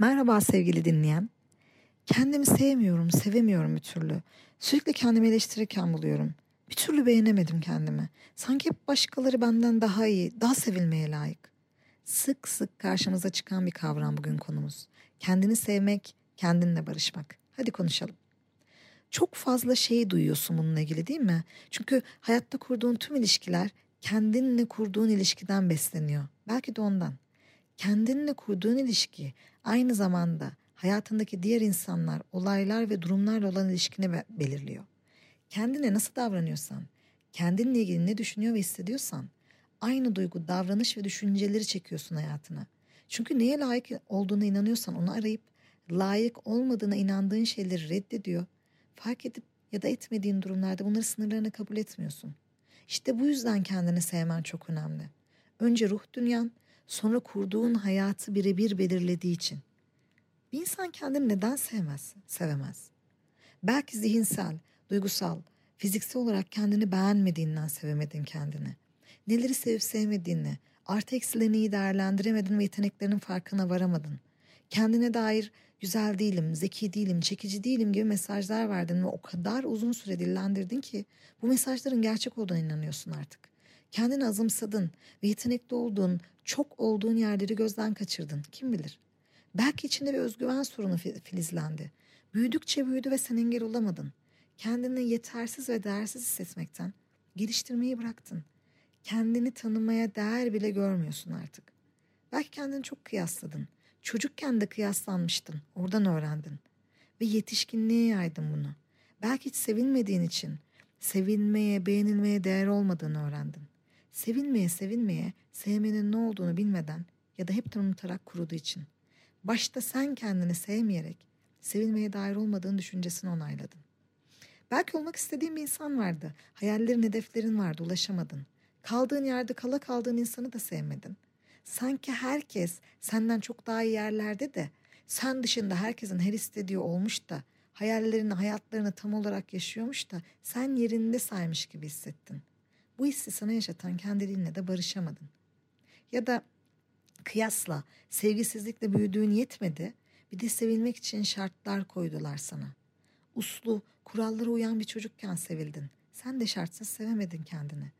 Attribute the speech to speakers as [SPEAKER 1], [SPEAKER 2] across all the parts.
[SPEAKER 1] Merhaba sevgili dinleyen. Kendimi sevmiyorum, sevemiyorum bir türlü. Sürekli kendimi eleştirirken buluyorum. Bir türlü beğenemedim kendimi. Sanki hep başkaları benden daha iyi, daha sevilmeye layık. Sık sık karşımıza çıkan bir kavram bugün konumuz. Kendini sevmek, kendinle barışmak. Hadi konuşalım. Çok fazla şey duyuyorsun bununla ilgili değil mi? Çünkü hayatta kurduğun tüm ilişkiler kendinle kurduğun ilişkiden besleniyor. Belki de ondan. Kendinle kurduğun ilişki aynı zamanda hayatındaki diğer insanlar, olaylar ve durumlarla olan ilişkini belirliyor. Kendine nasıl davranıyorsan, kendinle ilgili ne düşünüyor ve hissediyorsan aynı duygu, davranış ve düşünceleri çekiyorsun hayatına. Çünkü neye layık olduğuna inanıyorsan onu arayıp layık olmadığına inandığın şeyleri reddediyor. Fark edip ya da etmediğin durumlarda bunları sınırlarını kabul etmiyorsun. İşte bu yüzden kendini sevmen çok önemli. Önce ruh dünyan, sonra kurduğun hayatı birebir belirlediği için. Bir insan kendini neden sevmez, sevemez? Belki zihinsel, duygusal, fiziksel olarak kendini beğenmediğinden sevemedin kendini. Neleri sevip sevmediğini, artı eksilerini iyi değerlendiremedin ve yeteneklerinin farkına varamadın. Kendine dair güzel değilim, zeki değilim, çekici değilim gibi mesajlar verdin ve o kadar uzun süre dillendirdin ki bu mesajların gerçek olduğuna inanıyorsun artık. Kendini azımsadın ve yetenekli olduğun, çok olduğun yerleri gözden kaçırdın. Kim bilir? Belki içinde bir özgüven sorunu filizlendi. Büyüdükçe büyüdü ve sen engel olamadın. Kendini yetersiz ve değersiz hissetmekten geliştirmeyi bıraktın. Kendini tanımaya değer bile görmüyorsun artık. Belki kendini çok kıyasladın. Çocukken de kıyaslanmıştın. Oradan öğrendin. Ve yetişkinliğe yaydın bunu. Belki hiç sevilmediğin için sevilmeye, beğenilmeye değer olmadığını öğrendin. Sevilmeye, sevilmeye, sevmenin ne olduğunu bilmeden ya da hep unutarak kuruduğu için. Başta sen kendini sevmeyerek sevilmeye dair olmadığın düşüncesini onayladın. Belki olmak istediğin bir insan vardı. Hayallerin, hedeflerin vardı, ulaşamadın. Kaldığın yerde kala kaldığın insanı da sevmedin. Sanki herkes senden çok daha iyi yerlerde de sen dışında herkesin her istediği olmuş da hayallerini, hayatlarını tam olarak yaşıyormuş da sen yerinde saymış gibi hissettin. Bu hissi sana yaşatan kendiliğinle de barışamadın. Ya da kıyasla sevgisizlikle büyüdüğün yetmedi, bir de sevilmek için şartlar koydular sana. Uslu, kurallara uyan bir çocukken sevildin. Sen de şartsız sevemedin kendini.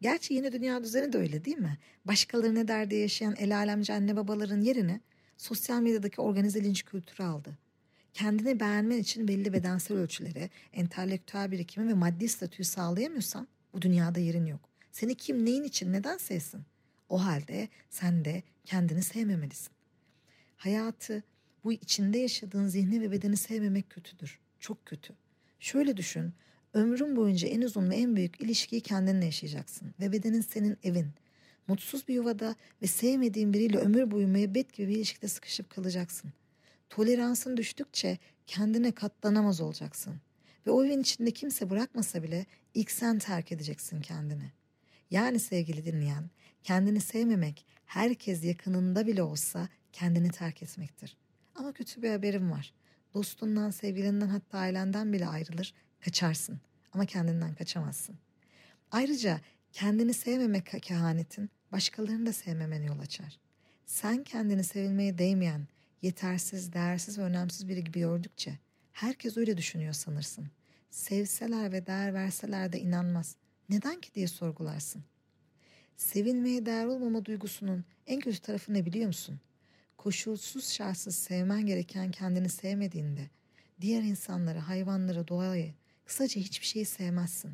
[SPEAKER 1] Gerçi yeni dünya düzeni de öyle değil mi? Başkaları ne derdi yaşayan el alemci anne babaların yerini sosyal medyadaki organize linç kültürü aldı. Kendini beğenmen için belli bedensel ölçüleri, entelektüel birikimi ve maddi statüyü sağlayamıyorsan bu dünyada yerin yok. Seni kim neyin için neden sevsin? O halde sen de kendini sevmemelisin. Hayatı, bu içinde yaşadığın zihni ve bedeni sevmemek kötüdür. Çok kötü. Şöyle düşün, ömrün boyunca en uzun ve en büyük ilişkiyi kendinle yaşayacaksın ve bedenin senin evin. Mutsuz bir yuvada ve sevmediğin biriyle ömür boyu müebbet gibi bir ilişkide sıkışıp kalacaksın. Toleransın düştükçe kendine katlanamaz olacaksın. Ve o evin içinde kimse bırakmasa bile ilk sen terk edeceksin kendini. Yani sevgili dinleyen, kendini sevmemek herkes yakınında bile olsa kendini terk etmektir. Ama kötü bir haberim var. Dostundan, sevgilinden hatta ailenden bile ayrılır, kaçarsın. Ama kendinden kaçamazsın. Ayrıca kendini sevmemek kehanetin başkalarını da sevmemene yol açar. Sen kendini sevilmeye değmeyen, yetersiz, değersiz ve önemsiz biri gibi gördükçe herkes öyle düşünüyor sanırsın. Sevseler ve değer verseler de inanmaz. Neden ki diye sorgularsın. Sevilmeye değer olmama duygusunun en kötü tarafı ne biliyor musun? Koşulsuz şartsız sevmen gereken kendini sevmediğinde diğer insanları, hayvanları, doğayı, kısaca hiçbir şeyi sevmezsin.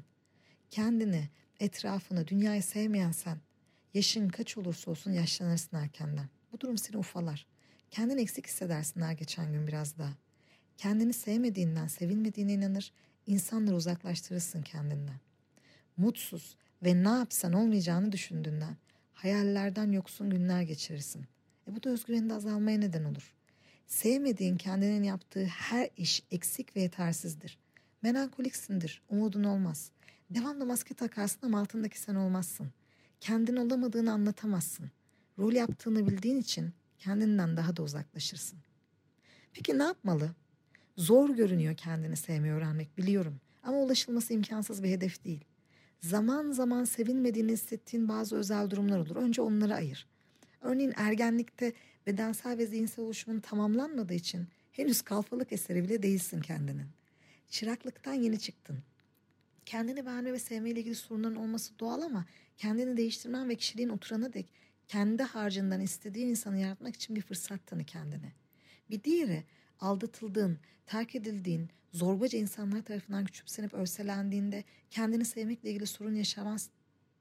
[SPEAKER 1] Kendini, etrafını, dünyayı sevmeyen sen, yaşın kaç olursa olsun yaşlanırsın erkenden. Bu durum seni ufalar. Kendini eksik hissedersin her geçen gün biraz daha. Kendini sevmediğinden, sevilmediğine inanır, insanları uzaklaştırırsın kendinden. Mutsuz ve ne yapsan olmayacağını düşündüğünden, hayallerden yoksun günler geçirirsin. E bu da özgüveninde azalmaya neden olur. Sevmediğin kendinin yaptığı her iş eksik ve yetersizdir. Melankoliksindir, umudun olmaz. Devamlı maske takarsın ama altındaki sen olmazsın. Kendin olamadığını anlatamazsın. Rol yaptığını bildiğin için kendinden daha da uzaklaşırsın. Peki ne yapmalı? Zor görünüyor kendini sevmeyi öğrenmek biliyorum. Ama ulaşılması imkansız bir hedef değil. Zaman zaman sevilmediğini hissettiğin bazı özel durumlar olur. Önce onları ayır. Örneğin ergenlikte bedensel ve zihinsel oluşumun tamamlanmadığı için henüz kalfalık eseri bile değilsin kendinin. Çıraklıktan yeni çıktın. Kendini beğenme ve sevme ile ilgili sorunların olması doğal ama kendini değiştirmen ve kişiliğin oturana dek kendi harcından istediğin insanı yaratmak için bir fırsat tanı kendine. Bir diğeri aldatıldığın, terk edildiğin, zorbaca insanlar tarafından küçümsenip örselendiğinde kendini sevmekle ilgili sorun yaşaman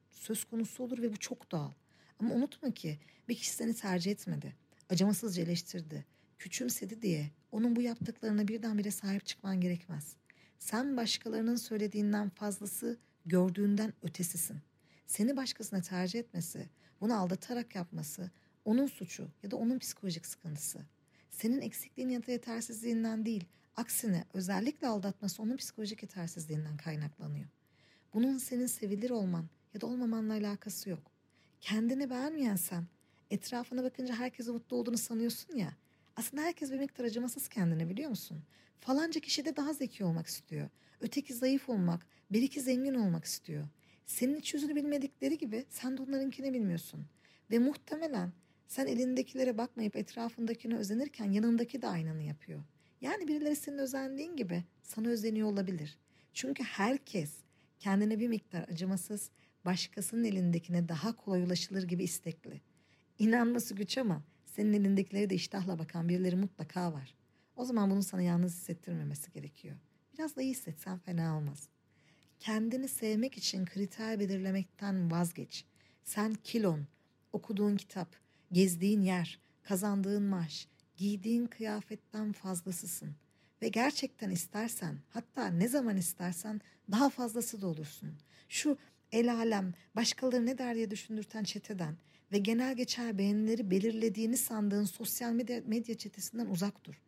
[SPEAKER 1] söz konusu olur ve bu çok doğal. Ama unutma ki bir kişi seni tercih etmedi, acımasızca eleştirdi, küçümsedi diye onun bu yaptıklarına birdenbire sahip çıkman gerekmez. Sen başkalarının söylediğinden fazlası gördüğünden ötesisin. Seni başkasına tercih etmesi, bunu aldatarak yapması onun suçu ya da onun psikolojik sıkıntısı. Senin eksikliğin ya da yetersizliğinden değil, aksine özellikle aldatması onun psikolojik yetersizliğinden kaynaklanıyor. Bunun senin sevilir olman ya da olmamanla alakası yok. Kendini beğenmeyen sen, etrafına bakınca herkese mutlu olduğunu sanıyorsun ya, aslında herkes bir miktar acımasız kendine biliyor musun? Falanca kişi de daha zeki olmak istiyor. Öteki zayıf olmak, bir iki zengin olmak istiyor. Senin iç yüzünü bilmedikleri gibi sen de onlarınkini bilmiyorsun. Ve muhtemelen sen elindekilere bakmayıp etrafındakine özenirken yanındaki de aynını yapıyor. Yani birileri senin özendiğin gibi sana özeniyor olabilir. Çünkü herkes kendine bir miktar acımasız, başkasının elindekine daha kolay ulaşılır gibi istekli. İnanması güç ama senin elindekilere de iştahla bakan birileri mutlaka var. O zaman bunu sana yalnız hissettirmemesi gerekiyor. Biraz da iyi hissetsen fena olmaz. Kendini sevmek için kriter belirlemekten vazgeç. Sen kilon, okuduğun kitap, gezdiğin yer, kazandığın maaş, giydiğin kıyafetten fazlasısın. Ve gerçekten istersen, hatta ne zaman istersen daha fazlası da olursun. Şu el alem, başkaları ne der diye düşündürten çeteden ve genel geçer beğenileri belirlediğini sandığın sosyal medya, medya çetesinden uzak dur.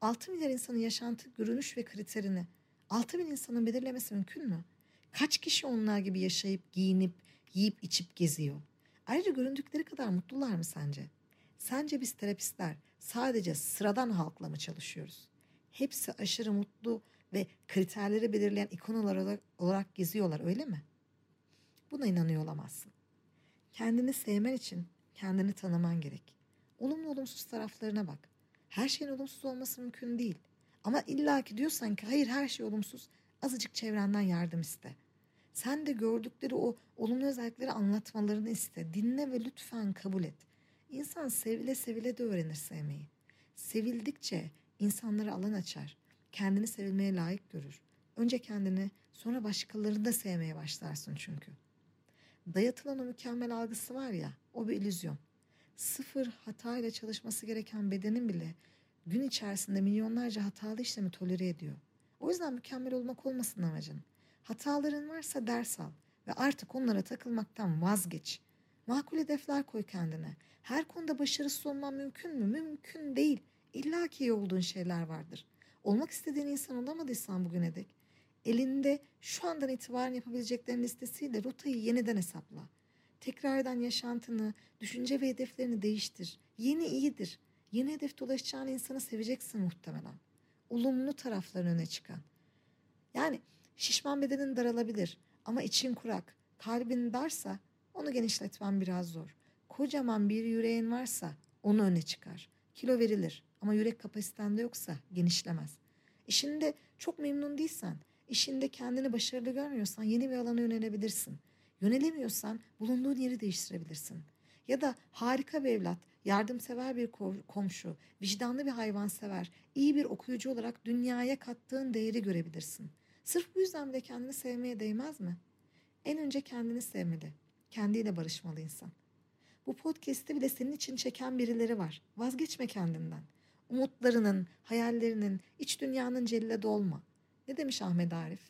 [SPEAKER 1] 6 milyar insanın yaşantı, görünüş ve kriterini 6 bin insanın belirlemesi mümkün mü? Kaç kişi onlar gibi yaşayıp, giyinip, yiyip, içip geziyor? Ayrıca göründükleri kadar mutlular mı sence? Sence biz terapistler sadece sıradan halkla mı çalışıyoruz? Hepsi aşırı mutlu ve kriterleri belirleyen ikonalar olarak, olarak geziyorlar öyle mi? Buna inanıyor olamazsın. Kendini sevmen için kendini tanıman gerek. Olumlu olumsuz taraflarına bak. Her şeyin olumsuz olması mümkün değil. Ama illaki diyorsan ki hayır her şey olumsuz azıcık çevrenden yardım iste. Sen de gördükleri o olumlu özellikleri anlatmalarını iste. Dinle ve lütfen kabul et. İnsan sevile sevile de öğrenir sevmeyi. Sevildikçe insanlara alan açar. Kendini sevilmeye layık görür. Önce kendini sonra başkalarını da sevmeye başlarsın çünkü. Dayatılan o mükemmel algısı var ya o bir illüzyon. Sıfır hatayla çalışması gereken bedenin bile gün içerisinde milyonlarca hatalı işlemi tolere ediyor. O yüzden mükemmel olmak olmasın amacın. Hataların varsa ders al ve artık onlara takılmaktan vazgeç. Makul hedefler koy kendine. Her konuda başarısız olman mümkün mü? Mümkün değil. İlla ki iyi olduğun şeyler vardır. Olmak istediğin insan olamadıysan bugüne dek elinde şu andan itibaren yapabileceklerin listesiyle rotayı yeniden hesapla. Tekrardan yaşantını, düşünce ve hedeflerini değiştir. Yeni iyidir. Yeni hedefte ulaşacağın insanı seveceksin muhtemelen. Olumlu tarafların öne çıkan. Yani şişman bedenin daralabilir ama için kurak, kalbin darsa onu genişletmen biraz zor. Kocaman bir yüreğin varsa onu öne çıkar. Kilo verilir ama yürek kapasitende yoksa genişlemez. İşinde çok memnun değilsen, işinde kendini başarılı görmüyorsan yeni bir alana yönelebilirsin. Yönelemiyorsan bulunduğun yeri değiştirebilirsin. Ya da harika bir evlat, yardımsever bir komşu, vicdanlı bir hayvansever, iyi bir okuyucu olarak dünyaya kattığın değeri görebilirsin. Sırf bu yüzden bile kendini sevmeye değmez mi? En önce kendini sevmeli. Kendiyle barışmalı insan. Bu podcast'i bile senin için çeken birileri var. Vazgeçme kendinden. Umutlarının, hayallerinin, iç dünyanın celladı olma. Ne demiş Ahmet Arif?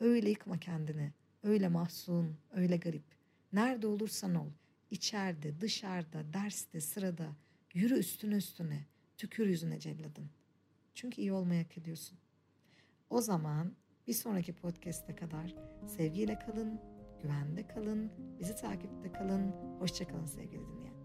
[SPEAKER 1] Öyle yıkma kendini. Öyle mahzun, öyle garip. Nerede olursan ol. içeride, dışarıda, derste, sırada. Yürü üstüne üstüne. Tükür yüzüne celladın. Çünkü iyi olmayı hak ediyorsun. O zaman bir sonraki podcast'e kadar sevgiyle kalın, güvende kalın, bizi takipte kalın. Hoşçakalın sevgili dinleyen.